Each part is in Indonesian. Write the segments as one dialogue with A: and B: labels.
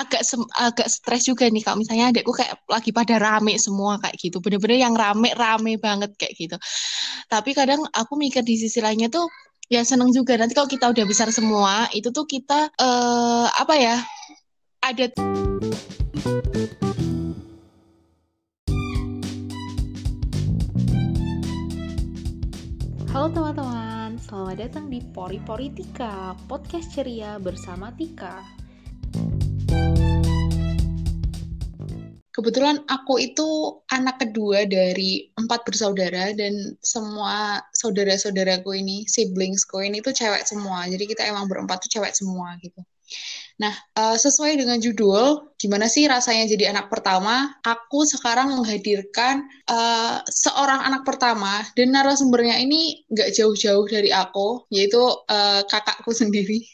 A: agak agak stres juga nih kalau misalnya adekku kayak lagi pada rame semua kayak gitu. Bener-bener yang rame-rame banget kayak gitu. Tapi kadang aku mikir di sisi lainnya tuh ya seneng juga. Nanti kalau kita udah besar semua itu tuh kita uh, apa ya ada
B: Halo teman-teman, selamat datang di Pori Pori Tika, podcast ceria bersama Tika.
C: Kebetulan aku itu anak kedua dari empat bersaudara dan semua saudara-saudaraku ini, siblingsku ini tuh cewek semua. Jadi kita emang berempat tuh cewek semua gitu. Nah, uh, sesuai dengan judul, gimana sih rasanya jadi anak pertama? Aku sekarang menghadirkan uh, seorang anak pertama dan narasumbernya ini nggak jauh-jauh dari aku, yaitu uh, kakakku sendiri.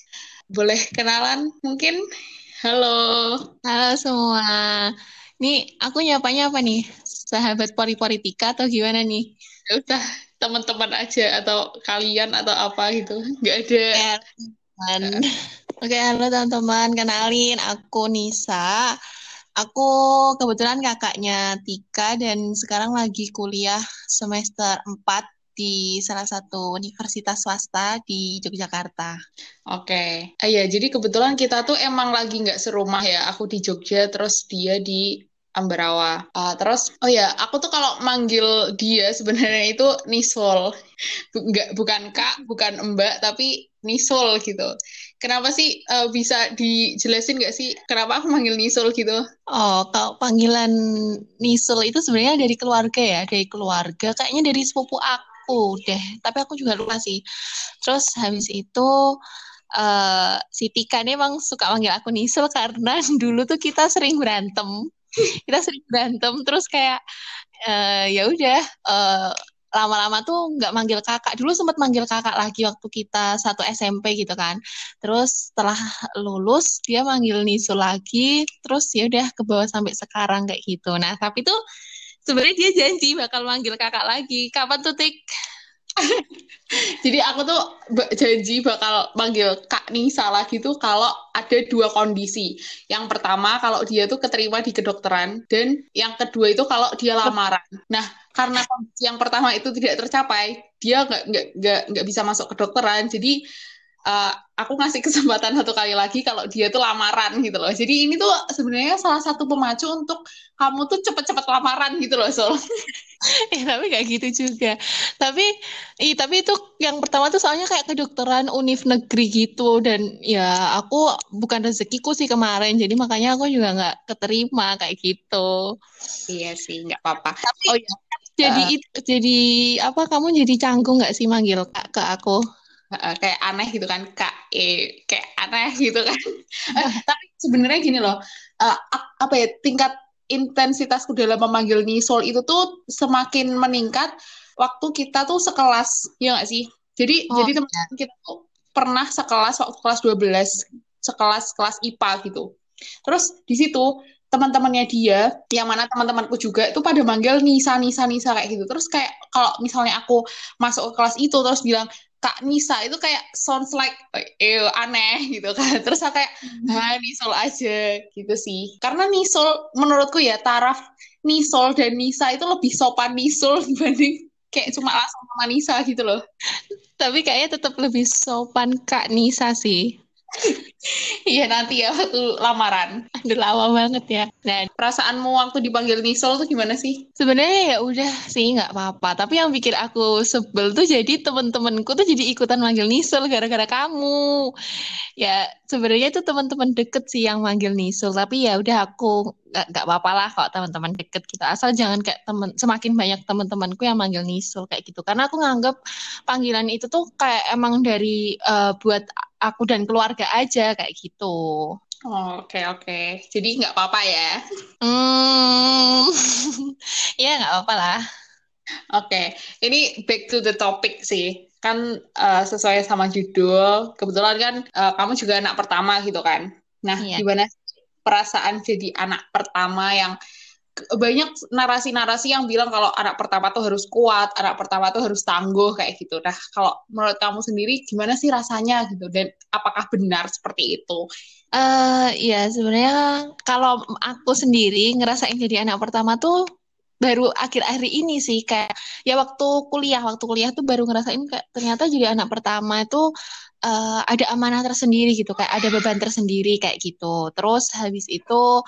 C: Boleh kenalan mungkin? Halo.
A: Halo semua. Nih, aku nyapanya apa nih? Sahabat pori-politika atau gimana nih?
C: Ya udah, teman-teman aja atau kalian atau apa gitu. Nggak ada. Ya,
A: Oke, halo teman-teman. Kenalin, aku Nisa. Aku kebetulan kakaknya Tika dan sekarang lagi kuliah semester 4 di salah satu universitas swasta di Yogyakarta.
C: Oke, okay. iya jadi kebetulan kita tuh emang lagi nggak serumah ya. Aku di Jogja, terus dia di Ambarawa. Uh, terus, oh ya, aku tuh kalau manggil dia sebenarnya itu Nisol. Nggak, bukan Kak, bukan Mbak, tapi Nisol gitu. Kenapa sih uh, bisa dijelasin nggak sih kenapa aku manggil Nisol gitu?
A: Oh, kalau panggilan Nisol itu sebenarnya dari keluarga ya, dari keluarga. Kayaknya dari sepupu aku deh, tapi aku juga lupa sih. Terus habis itu uh, si Tika ini emang suka manggil aku Nisol karena dulu tuh kita sering berantem. Kita sering berantem terus kayak uh, ya udah uh, lama-lama tuh nggak manggil kakak. Dulu sempat manggil kakak lagi waktu kita satu SMP gitu kan. Terus setelah lulus dia manggil Nisu lagi. Terus ya udah ke bawah sampai sekarang kayak gitu. Nah tapi tuh sebenarnya dia janji bakal manggil kakak lagi kapan tuh tik
C: Jadi aku tuh janji bakal manggil Kak Nisa lagi tuh kalau ada dua kondisi. Yang pertama kalau dia tuh keterima di kedokteran dan yang kedua itu kalau dia lamaran. Nah karena kondisi yang pertama itu tidak tercapai, dia nggak nggak nggak bisa masuk kedokteran. Jadi uh, aku ngasih kesempatan satu kali lagi kalau dia tuh lamaran gitu loh. Jadi ini tuh sebenarnya salah satu pemacu untuk kamu tuh cepet-cepet lamaran gitu loh, Sol.
A: eh, tapi kayak gitu juga. Tapi, i, tapi itu yang pertama tuh soalnya kayak kedokteran univ negeri gitu dan ya aku bukan rezekiku sih kemarin, jadi makanya aku juga nggak keterima kayak gitu.
C: Iya sih, nggak apa-apa.
A: Tapi, oh ya. Jadi uh, itu, jadi apa kamu jadi canggung nggak sih manggil kak ke aku?
C: Uh, kayak aneh gitu kan eh kayak aneh gitu kan. Uh, tapi sebenarnya gini loh uh, apa ya tingkat intensitasku dalam memanggil Nisol itu tuh semakin meningkat waktu kita tuh sekelas ya gak sih? Jadi oh, jadi teman-teman kita tuh pernah sekelas waktu kelas 12 sekelas kelas IPA gitu. Terus di situ teman-temannya dia yang mana teman-temanku juga itu pada manggil Nisa Nisa Nisa kayak gitu. Terus kayak kalau misalnya aku masuk ke kelas itu terus bilang Kak Nisa itu kayak sounds like eh, aneh gitu kan. Terus aku kayak nah Nisol aja gitu sih. Karena Nisol menurutku ya taraf Nisol dan Nisa itu lebih sopan Nisol dibanding kayak cuma langsung sama Nisa gitu loh.
A: Tapi kayaknya tetap lebih sopan Kak Nisa sih.
C: Iya nanti ya waktu lamaran.
A: Udah lama banget ya.
C: Nah, perasaanmu waktu dipanggil Nisol tuh gimana sih?
A: Sebenarnya ya udah sih nggak apa-apa. Tapi yang bikin aku sebel tuh jadi temen-temenku tuh jadi ikutan manggil Nisol gara-gara kamu. Ya sebenarnya itu teman-teman deket sih yang manggil Nisol. Tapi ya udah aku nggak apa-apa lah kalau teman-teman deket kita asal jangan kayak temen semakin banyak teman-temanku yang manggil Nisul kayak gitu karena aku nganggap panggilan itu tuh kayak emang dari uh, buat aku dan keluarga aja kayak gitu
C: Oke oh, oke, okay, okay. jadi nggak apa-apa ya?
A: Hmm, ya nggak apa-apa lah.
C: Oke, okay. ini back to the topic sih. Kan uh, sesuai sama judul. Kebetulan kan uh, kamu juga anak pertama gitu kan. Nah, yeah. gimana perasaan jadi anak pertama yang banyak narasi-narasi yang bilang kalau anak pertama tuh harus kuat, anak pertama tuh harus tangguh kayak gitu. Nah, kalau menurut kamu sendiri gimana sih rasanya gitu dan apakah benar seperti itu?
A: Uh, ya sebenarnya kalau aku sendiri ngerasain jadi anak pertama tuh baru akhir-akhir ini sih kayak ya waktu kuliah waktu kuliah tuh baru ngerasain kayak ternyata jadi anak pertama itu uh, ada amanah tersendiri gitu kayak ada beban tersendiri kayak gitu terus habis itu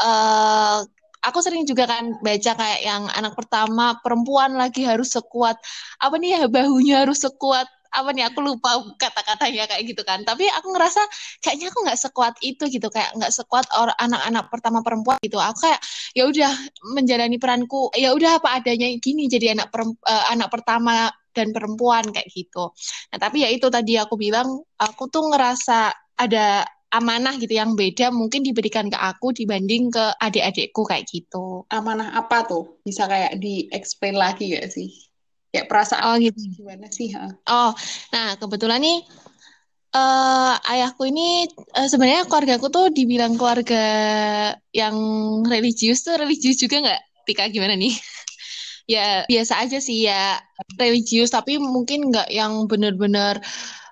A: uh, aku sering juga kan baca kayak yang anak pertama perempuan lagi harus sekuat. Apa nih ya bahunya harus sekuat. Apa nih aku lupa kata-katanya kayak gitu kan. Tapi aku ngerasa kayaknya aku nggak sekuat itu gitu kayak nggak sekuat orang anak-anak pertama perempuan gitu. Aku kayak ya udah menjalani peranku ya udah apa adanya gini jadi anak perempu, uh, anak pertama dan perempuan kayak gitu. Nah tapi ya itu tadi aku bilang aku tuh ngerasa ada amanah gitu yang beda mungkin diberikan ke aku dibanding ke adik-adikku kayak gitu.
C: Amanah apa tuh? Bisa kayak di-explain lagi gak sih? Kayak perasaan
A: oh, gitu.
C: gimana sih? Ha?
A: Oh, nah kebetulan nih uh, ayahku ini uh, sebenarnya keluarga aku tuh dibilang keluarga yang religius tuh religius juga nggak? Tika gimana nih? ya biasa aja sih ya religius tapi mungkin nggak yang bener-bener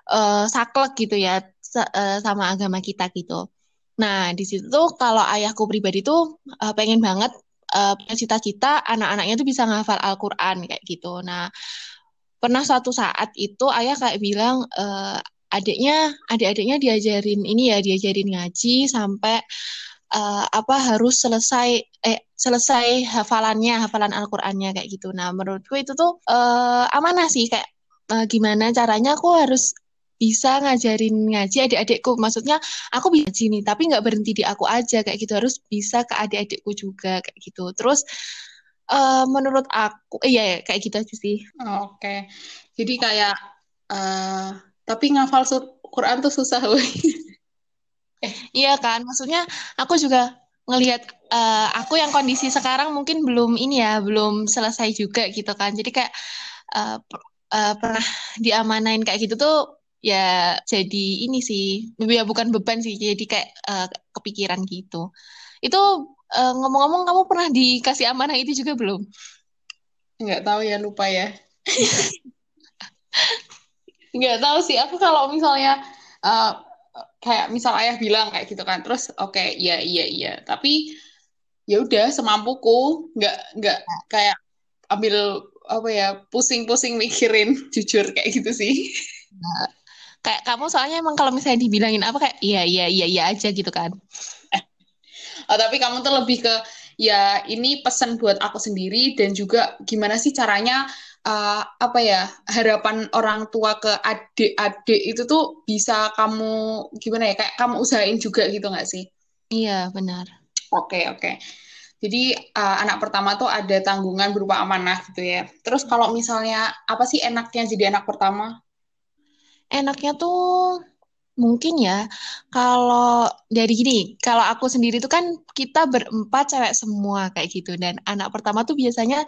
A: uh, saklek gitu ya uh, sama agama kita gitu. Nah, di situ kalau ayahku pribadi tuh uh, pengen banget uh, cita-cita anak-anaknya tuh bisa ngafal Al-Qur'an kayak gitu. Nah, pernah suatu saat itu ayah kayak bilang uh, adiknya adik-adiknya diajarin ini ya diajarin ngaji sampai uh, apa harus selesai eh selesai hafalannya hafalan Al-Qur'annya kayak gitu. Nah, menurutku itu tuh uh, amanah sih kayak uh, gimana caranya aku harus bisa ngajarin ngaji adik-adikku. Maksudnya aku bisa ngaji nih, tapi nggak berhenti di aku aja kayak gitu. Harus bisa ke adik-adikku juga kayak gitu. Terus uh, menurut aku, iya ya kayak gitu aja sih.
C: Oh, Oke, okay. jadi kayak uh, tapi ngafal Quran tuh susah
A: eh, iya kan, maksudnya aku juga ngelihat uh, aku yang kondisi sekarang mungkin belum ini ya, belum selesai juga gitu kan. Jadi kayak uh, uh, pernah diamanain kayak gitu tuh ya jadi ini sih ya bukan beban sih jadi kayak uh, kepikiran gitu. Itu uh, ngomong-ngomong kamu pernah dikasih amanah itu juga belum?
C: Nggak tahu ya lupa ya. Nggak tahu sih aku kalau misalnya uh, kayak misal ayah bilang kayak gitu kan terus oke okay, iya iya iya. Tapi ya udah semampuku nggak nggak kayak ambil apa ya pusing-pusing mikirin jujur kayak gitu sih.
A: Nah, kayak kamu soalnya emang kalau misalnya dibilangin apa kayak iya iya iya iya aja gitu kan
C: oh, tapi kamu tuh lebih ke ya ini pesan buat aku sendiri dan juga gimana sih caranya uh, apa ya harapan orang tua ke adik-adik itu tuh bisa kamu gimana ya kayak kamu usahain juga gitu nggak sih
A: iya benar
C: oke okay, oke okay. Jadi uh, anak pertama tuh ada tanggungan berupa amanah gitu ya. Terus kalau misalnya apa sih enaknya jadi anak pertama?
A: Enaknya tuh mungkin ya kalau dari gini kalau aku sendiri tuh kan kita berempat cewek semua kayak gitu dan anak pertama tuh biasanya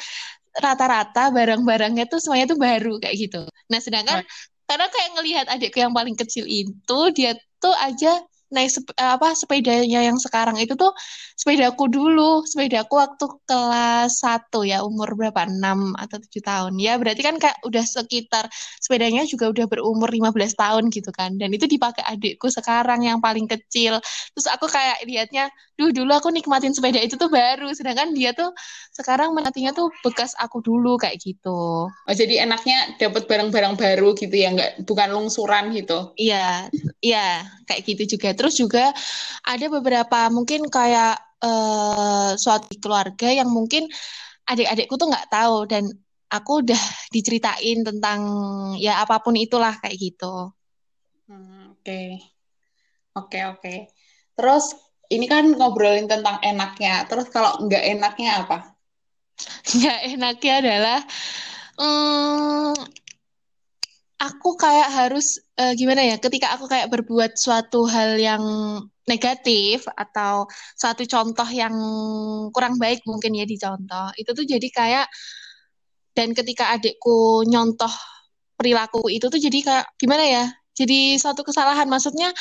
A: rata-rata barang-barangnya tuh semuanya tuh baru kayak gitu. Nah sedangkan karena kayak ngelihat adikku yang paling kecil itu dia tuh aja naik sep apa sepedanya yang sekarang itu tuh sepedaku dulu sepedaku waktu kelas 1 ya umur berapa 6 atau 7 tahun. Ya berarti kan kayak udah sekitar sepedanya juga udah berumur 15 tahun gitu kan. Dan itu dipakai adikku sekarang yang paling kecil. Terus aku kayak liatnya duh dulu aku nikmatin sepeda itu tuh baru. Sedangkan dia tuh sekarang menatinya tuh bekas aku dulu kayak gitu.
C: Oh jadi enaknya dapat barang-barang baru gitu ya nggak bukan lungsuran gitu?
A: Iya iya kayak gitu juga. Terus juga ada beberapa mungkin kayak uh, suatu keluarga yang mungkin adik-adikku tuh nggak tahu dan aku udah diceritain tentang ya apa pun itulah kayak gitu.
C: Hmm, oke, oke, oke. Terus ini kan ngobrolin tentang enaknya. Terus kalau nggak enaknya apa?
A: Nggak enaknya adalah hmm, aku kayak harus uh, gimana ya ketika aku kayak berbuat suatu hal yang negatif atau suatu contoh yang kurang baik mungkin ya dicontoh itu tuh jadi kayak dan ketika adikku nyontoh perilaku itu tuh jadi kayak gimana ya jadi suatu kesalahan. Maksudnya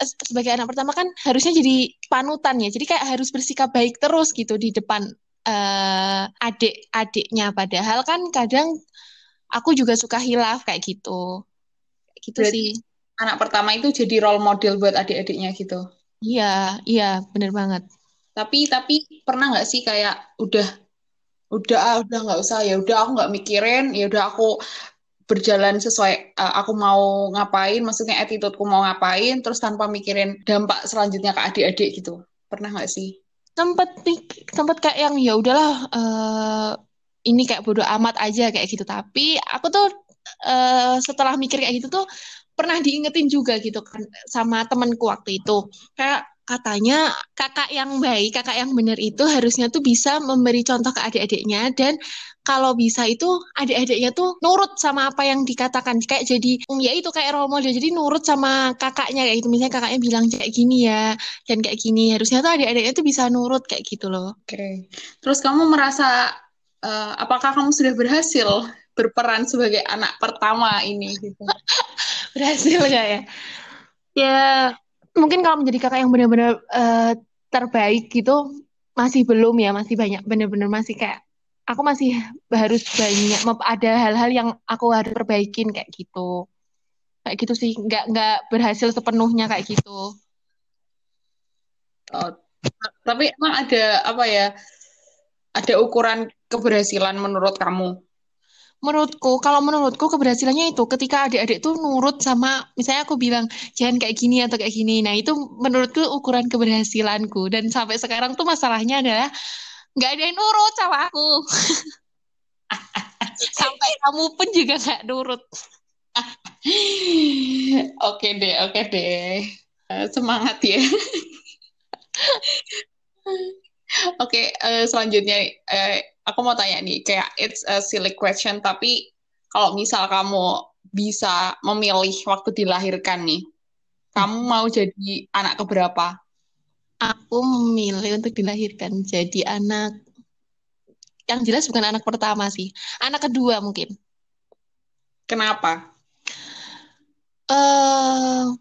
A: sebagai anak pertama kan harusnya jadi panutan ya. Jadi kayak harus bersikap baik terus gitu di depan uh, adik-adiknya padahal kan kadang aku juga suka hilaf kayak gitu. Gitu
C: Berarti
A: sih.
C: anak pertama itu jadi role model buat adik-adiknya gitu?
A: Iya iya bener banget.
C: Tapi tapi pernah nggak sih kayak udah udah ah, udah nggak usah ya udah aku nggak mikirin ya udah aku berjalan sesuai uh, aku mau ngapain maksudnya attitudeku mau ngapain terus tanpa mikirin dampak selanjutnya ke adik-adik gitu. Pernah nggak sih?
A: Sempet sempet kayak yang ya udahlah uh, ini kayak bodoh amat aja kayak gitu. Tapi aku tuh uh, setelah mikir kayak gitu tuh pernah diingetin juga gitu kan sama temanku waktu itu. Kayak katanya kakak yang baik, kakak yang benar itu harusnya tuh bisa memberi contoh ke adik-adiknya dan kalau bisa itu adik-adiknya tuh nurut sama apa yang dikatakan kayak jadi ya itu kayak role model jadi nurut sama kakaknya kayak gitu misalnya kakaknya bilang kayak gini ya dan kayak gini harusnya tuh adik-adiknya tuh bisa nurut kayak gitu loh.
C: Oke. Okay. Terus kamu merasa uh, apakah kamu sudah berhasil berperan sebagai anak pertama ini gitu?
A: berhasil gak ya? Ya mungkin kalau menjadi kakak yang benar-benar uh, terbaik gitu masih belum ya masih banyak benar-benar masih kayak aku masih harus banyak ada hal-hal yang aku harus perbaikin kayak gitu. Kayak gitu sih nggak nggak berhasil sepenuhnya kayak gitu.
C: Oh, tapi emang ada apa ya ada ukuran keberhasilan menurut kamu
A: menurutku kalau menurutku keberhasilannya itu ketika adik-adik tuh nurut sama misalnya aku bilang jangan kayak gini atau kayak gini. Nah itu menurutku ukuran keberhasilanku. Dan sampai sekarang tuh masalahnya adalah nggak ada yang nurut sama aku. Sampai kamu pun juga nggak nurut.
C: Oke deh oke deh. Uh, semangat ya oke uh, selanjutnya uh, aku mau tanya nih, kayak it's a silly question, tapi kalau misal kamu bisa memilih waktu dilahirkan nih, kamu mau jadi anak keberapa?
A: Aku memilih untuk dilahirkan jadi anak yang jelas bukan anak pertama sih, anak kedua mungkin.
C: Kenapa?
A: Eh uh,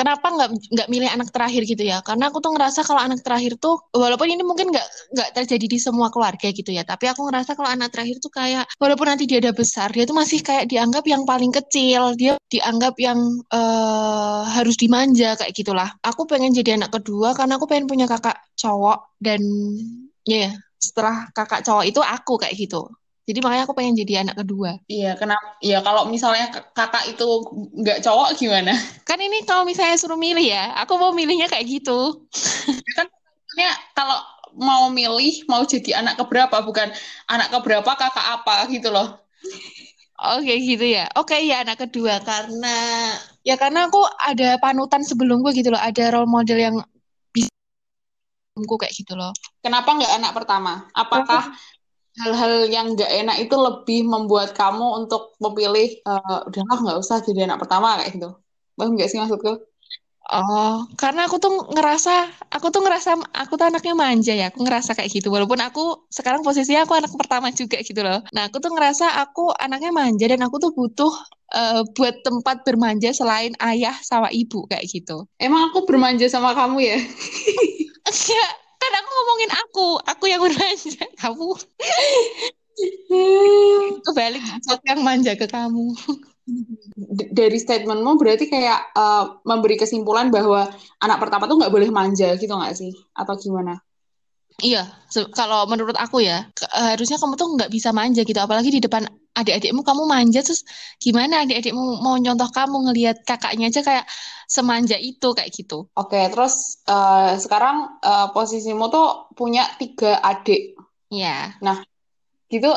A: kenapa nggak nggak milih anak terakhir gitu ya? Karena aku tuh ngerasa kalau anak terakhir tuh walaupun ini mungkin nggak nggak terjadi di semua keluarga gitu ya tapi aku ngerasa kalau anak terakhir tuh kayak walaupun nanti dia udah besar dia tuh masih kayak dianggap yang paling kecil dia dianggap yang uh, harus dimanja kayak gitulah. Aku pengen jadi anak kedua karena aku pengen punya kakak cowok dan ya yeah, setelah kakak cowok itu aku kayak gitu jadi makanya aku pengen jadi anak kedua.
C: Iya, kenapa? Iya, kalau misalnya kakak itu nggak cowok gimana?
A: Kan ini kalau misalnya suruh milih ya, aku mau milihnya kayak gitu.
C: kan ya kalau mau milih mau jadi anak keberapa bukan anak keberapa kakak apa gitu loh.
A: Oke gitu ya. Oke ya anak kedua karena ya karena aku ada panutan sebelum gue gitu loh, ada role model yang bisa kayak gitu loh.
C: Kenapa nggak anak pertama? Apakah hal-hal yang nggak enak itu lebih membuat kamu untuk memilih uh, udahlah nggak usah jadi anak pertama kayak gitu paham nggak sih maksudku
A: Oh, karena aku tuh ngerasa, aku tuh ngerasa, aku tuh anaknya manja ya, aku ngerasa kayak gitu. Walaupun aku sekarang posisinya aku anak pertama juga gitu loh. Nah, aku tuh ngerasa aku anaknya manja dan aku tuh butuh uh, buat tempat bermanja selain ayah sama ibu kayak gitu.
C: Emang aku bermanja sama kamu ya?
A: Enggak, ngomongin aku. Aku yang manja kamu. Kebalik aku yang manja ke kamu.
C: Dari statementmu berarti kayak uh, memberi kesimpulan bahwa anak pertama tuh nggak boleh manja gitu nggak sih? Atau gimana?
A: Iya, kalau menurut aku ya, harusnya kamu tuh nggak bisa manja gitu, apalagi di depan adik-adikmu kamu manja terus gimana adik-adikmu mau nyontoh kamu ngelihat kakaknya aja kayak semanja itu kayak gitu.
C: Oke, terus uh, sekarang uh, posisimu tuh punya tiga adik.
A: Iya.
C: Nah, gitu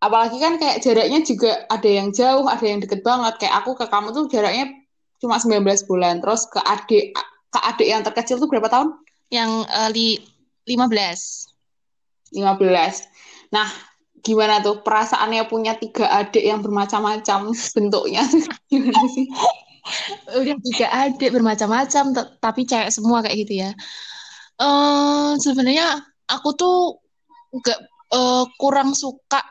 C: apalagi kan kayak jaraknya juga ada yang jauh, ada yang deket banget. Kayak aku ke kamu tuh jaraknya cuma 19 bulan. Terus ke adik ke adik yang terkecil tuh berapa tahun?
A: Yang uh, li 15.
C: 15. Nah, gimana tuh perasaannya punya tiga adik yang bermacam-macam bentuknya? gimana sih?
A: Udah tiga adik bermacam-macam, tapi cewek semua kayak gitu ya. Uh, Sebenarnya aku tuh nggak uh, kurang suka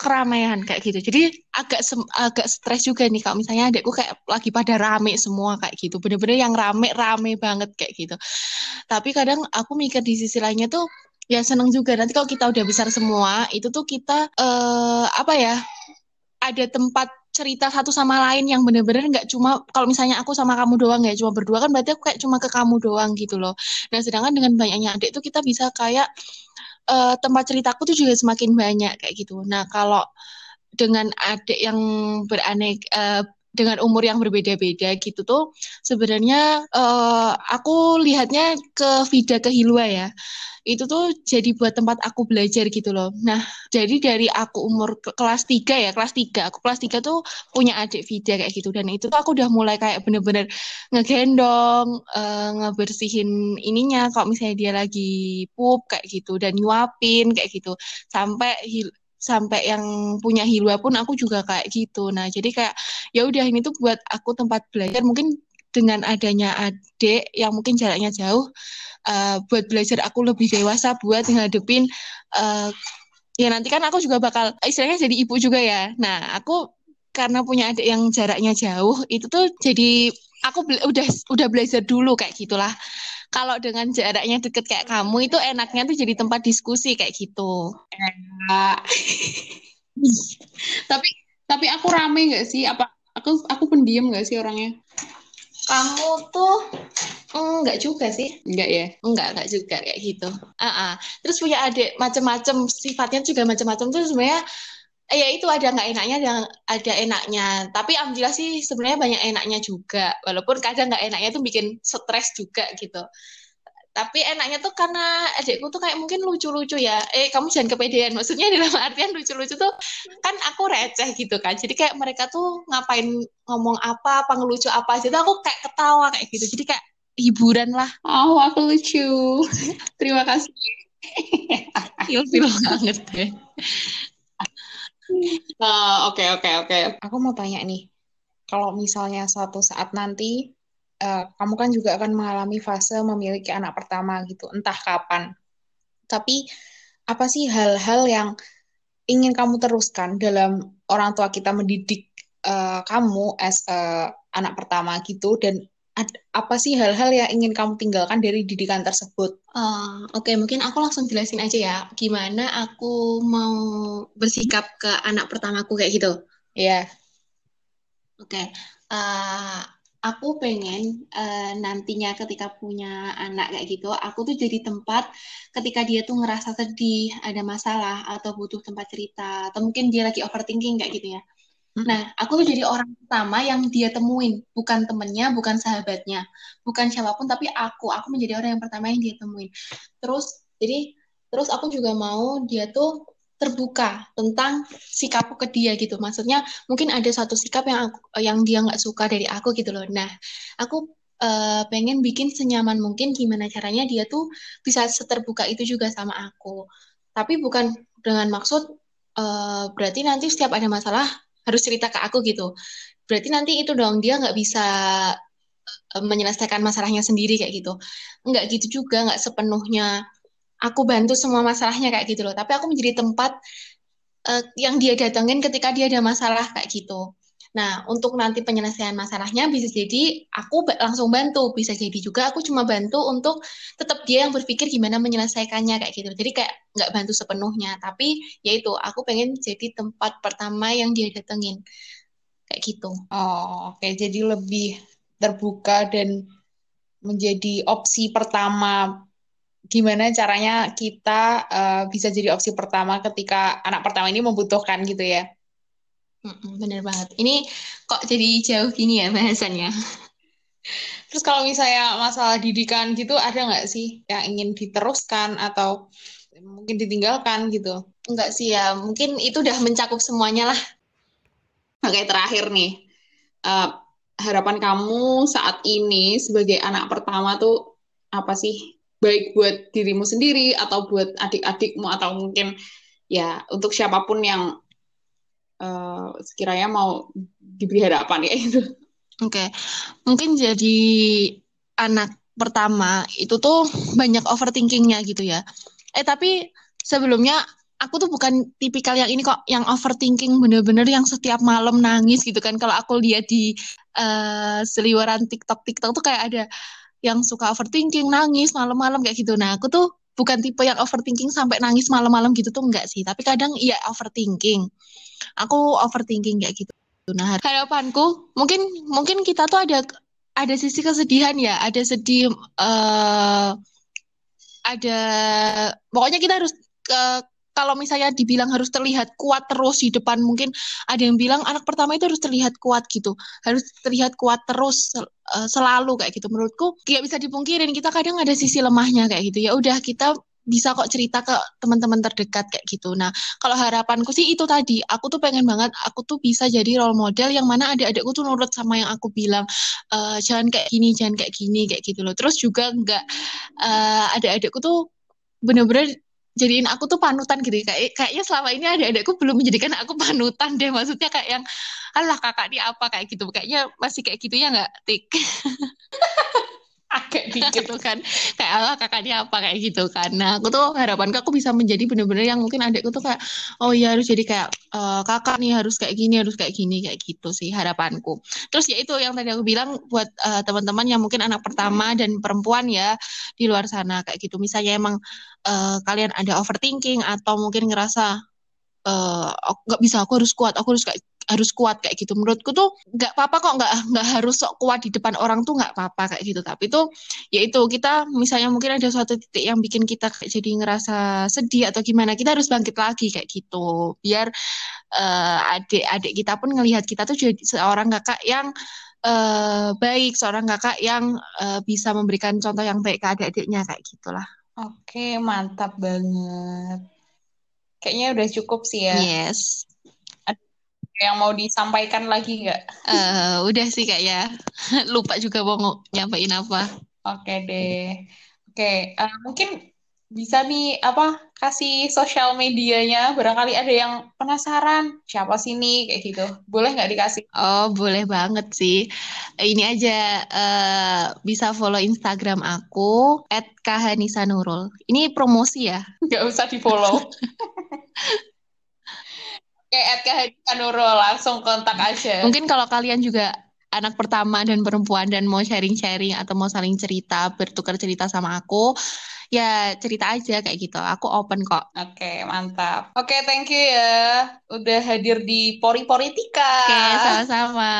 A: keramaian kayak gitu. Jadi agak agak stres juga nih kalau misalnya adekku kayak lagi pada rame semua kayak gitu. Bener-bener yang rame rame banget kayak gitu. Tapi kadang aku mikir di sisi lainnya tuh ya seneng juga nanti kalau kita udah besar semua itu tuh kita uh, apa ya ada tempat cerita satu sama lain yang bener-bener nggak cuma kalau misalnya aku sama kamu doang ya cuma berdua kan berarti aku kayak cuma ke kamu doang gitu loh. Nah sedangkan dengan banyaknya adik tuh kita bisa kayak uh, tempat ceritaku tuh juga semakin banyak kayak gitu. Nah kalau dengan adik yang beraneka uh, dengan umur yang berbeda-beda gitu tuh sebenarnya uh, aku lihatnya ke Vida ke Hilwa ya itu tuh jadi buat tempat aku belajar gitu loh. Nah, jadi dari aku umur ke kelas 3 ya, kelas 3. Aku kelas 3 tuh punya adik Vida kayak gitu. Dan itu tuh aku udah mulai kayak bener-bener ngegendong, uh, ngebersihin ininya kalau misalnya dia lagi pup kayak gitu. Dan nyuapin kayak gitu. Sampai sampai yang punya hilwa pun aku juga kayak gitu. Nah, jadi kayak ya udah ini tuh buat aku tempat belajar mungkin dengan adanya adik yang mungkin jaraknya jauh uh, buat belajar aku lebih dewasa buat ngadepin uh, ya nanti kan aku juga bakal istilahnya jadi ibu juga ya. Nah, aku karena punya adik yang jaraknya jauh itu tuh jadi aku udah udah belajar dulu kayak gitulah kalau dengan jaraknya deket kayak kamu itu enaknya tuh jadi tempat diskusi kayak gitu. Enak.
C: tapi tapi aku rame nggak sih? Apa aku aku pendiam nggak sih orangnya?
A: Kamu tuh enggak juga sih.
C: Enggak ya?
A: Enggak, enggak juga kayak gitu. Uh -uh. Terus punya adik macam-macam sifatnya juga macam-macam tuh sebenarnya ya itu ada nggak enaknya ada ada enaknya. Tapi alhamdulillah sih sebenarnya banyak enaknya juga. Walaupun kadang nggak enaknya tuh bikin stres juga gitu. Tapi enaknya tuh karena adikku tuh kayak mungkin lucu-lucu ya. Eh kamu jangan kepedean. Maksudnya dalam artian lucu-lucu tuh kan aku receh gitu kan. Jadi kayak mereka tuh ngapain ngomong apa apa ngelucu apa aja tuh aku kayak ketawa kayak gitu. Jadi kayak hiburan lah.
C: Oh aku lucu. Terima kasih.
A: Feel banget. deh
C: Eh, oke oke oke. Aku mau tanya nih, kalau misalnya suatu saat nanti uh, kamu kan juga akan mengalami fase memiliki anak pertama gitu, entah kapan. Tapi apa sih hal-hal yang ingin kamu teruskan dalam orang tua kita mendidik uh, kamu as uh, anak pertama gitu dan apa sih hal-hal yang ingin kamu tinggalkan dari didikan tersebut?
A: Uh, Oke, okay, mungkin aku langsung jelasin aja ya, gimana aku mau bersikap ke anak pertamaku kayak gitu.
C: Iya. Yeah.
A: Oke, okay. uh, aku pengen uh, nantinya ketika punya anak kayak gitu, aku tuh jadi tempat ketika dia tuh ngerasa sedih, ada masalah atau butuh tempat cerita, atau mungkin dia lagi overthinking kayak gitu ya Nah, aku tuh jadi orang pertama yang dia temuin, bukan temennya, bukan sahabatnya, bukan siapa pun, tapi aku. Aku menjadi orang yang pertama yang dia temuin. Terus, jadi, terus aku juga mau dia tuh terbuka tentang sikapku ke dia gitu. Maksudnya mungkin ada satu sikap yang aku, yang dia nggak suka dari aku gitu loh. Nah, aku uh, pengen bikin senyaman mungkin gimana caranya dia tuh bisa seterbuka itu juga sama aku. Tapi bukan dengan maksud uh, berarti nanti setiap ada masalah harus cerita ke aku gitu. Berarti nanti itu dong dia nggak bisa uh, menyelesaikan masalahnya sendiri kayak gitu. Nggak gitu juga nggak sepenuhnya aku bantu semua masalahnya kayak gitu loh. Tapi aku menjadi tempat uh, yang dia datengin ketika dia ada masalah kayak gitu Nah, untuk nanti penyelesaian masalahnya bisa jadi aku langsung bantu, bisa jadi juga aku cuma bantu untuk tetap dia yang berpikir gimana menyelesaikannya kayak gitu. Jadi kayak nggak bantu sepenuhnya, tapi yaitu aku pengen jadi tempat pertama yang dia datengin kayak gitu.
C: Oh, oke. Okay. Jadi lebih terbuka dan menjadi opsi pertama gimana caranya kita uh, bisa jadi opsi pertama ketika anak pertama ini membutuhkan gitu ya.
A: Bener banget. Ini kok jadi jauh gini ya bahasannya?
C: Terus kalau misalnya masalah didikan gitu, ada nggak sih yang ingin diteruskan atau mungkin ditinggalkan gitu?
A: Enggak sih ya, mungkin itu udah mencakup semuanya lah.
C: Oke, terakhir nih. Uh, harapan kamu saat ini sebagai anak pertama tuh apa sih? Baik buat dirimu sendiri atau buat adik-adikmu atau mungkin ya untuk siapa pun yang uh, sekiranya mau diberi harapan ya itu.
A: Oke, okay. mungkin jadi anak pertama itu tuh banyak overthinkingnya gitu ya. Eh tapi sebelumnya aku tuh bukan tipikal yang ini kok yang overthinking bener-bener yang setiap malam nangis gitu kan. Kalau aku lihat di uh, seliweran TikTok TikTok tuh kayak ada yang suka overthinking nangis malam-malam kayak gitu. Nah aku tuh bukan tipe yang overthinking sampai nangis malam-malam gitu tuh enggak sih tapi kadang iya overthinking aku overthinking kayak gitu. Nah harapanku mungkin mungkin kita tuh ada ada sisi kesedihan ya ada sedih uh, ada pokoknya kita harus uh, kalau misalnya dibilang harus terlihat kuat terus di depan mungkin ada yang bilang anak pertama itu harus terlihat kuat gitu harus terlihat kuat terus uh, selalu kayak gitu. Menurutku nggak bisa dipungkirin kita kadang ada sisi lemahnya kayak gitu. Ya udah kita bisa kok cerita ke teman-teman terdekat kayak gitu. Nah, kalau harapanku sih itu tadi, aku tuh pengen banget aku tuh bisa jadi role model yang mana adik-adikku tuh nurut sama yang aku bilang, e, jangan kayak gini, jangan kayak gini, kayak gitu loh. Terus juga enggak uh, adik-adikku tuh bener-bener jadiin aku tuh panutan gitu kayak kayaknya selama ini adik-adikku belum menjadikan aku panutan deh. Maksudnya kayak yang alah kakak ini apa? Kayak gitu. Kayaknya masih kayak gitu ya nggak tik
C: dikit
A: tuh kan. Kayak Allah kakaknya apa? Kayak gitu kan. Nah aku tuh harapan aku bisa menjadi bener-bener yang mungkin adikku tuh kayak oh ya harus jadi kayak uh, kakak nih harus kayak gini harus kayak gini kayak gitu sih harapanku. Terus ya itu yang tadi aku bilang buat uh, teman-teman yang mungkin anak pertama dan perempuan ya di luar sana kayak gitu. Misalnya emang uh, kalian ada overthinking atau mungkin ngerasa nggak uh, bisa aku harus kuat aku harus kayak harus kuat kayak gitu. Menurutku tuh nggak apa-apa kok nggak nggak harus sok kuat di depan orang tuh nggak apa-apa kayak gitu. Tapi tuh ya itu kita misalnya mungkin ada suatu titik yang bikin kita kayak jadi ngerasa sedih atau gimana kita harus bangkit lagi kayak gitu. Biar uh, adik-adik kita pun ngelihat kita tuh jadi seorang kakak yang uh, baik seorang kakak yang uh, bisa memberikan contoh yang baik ke adik-adiknya kayak gitulah.
C: Oke mantap banget. Kayaknya udah cukup sih ya.
A: Yes
C: yang mau disampaikan lagi nggak?
A: Uh, udah sih kak ya. Lupa juga mau nyampein apa.
C: Oke deh. Oke, uh, mungkin bisa nih apa kasih sosial medianya barangkali ada yang penasaran siapa sih nih kayak gitu boleh nggak dikasih
A: oh boleh banget sih ini aja uh, bisa follow instagram aku @kahanisanurul ini promosi ya
C: nggak usah di follow kayak Edka Nurul langsung kontak aja.
A: Mungkin kalau kalian juga anak pertama dan perempuan dan mau sharing-sharing atau mau saling cerita, bertukar cerita sama aku, ya cerita aja kayak gitu. Aku open kok.
C: Oke, okay, mantap. Oke, okay, thank you ya. Udah hadir di Pori Politika.
A: Oke, okay, sama-sama.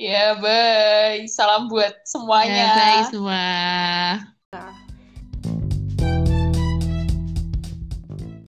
C: ya, bye. Salam buat semuanya. Ya,
A: bye semua.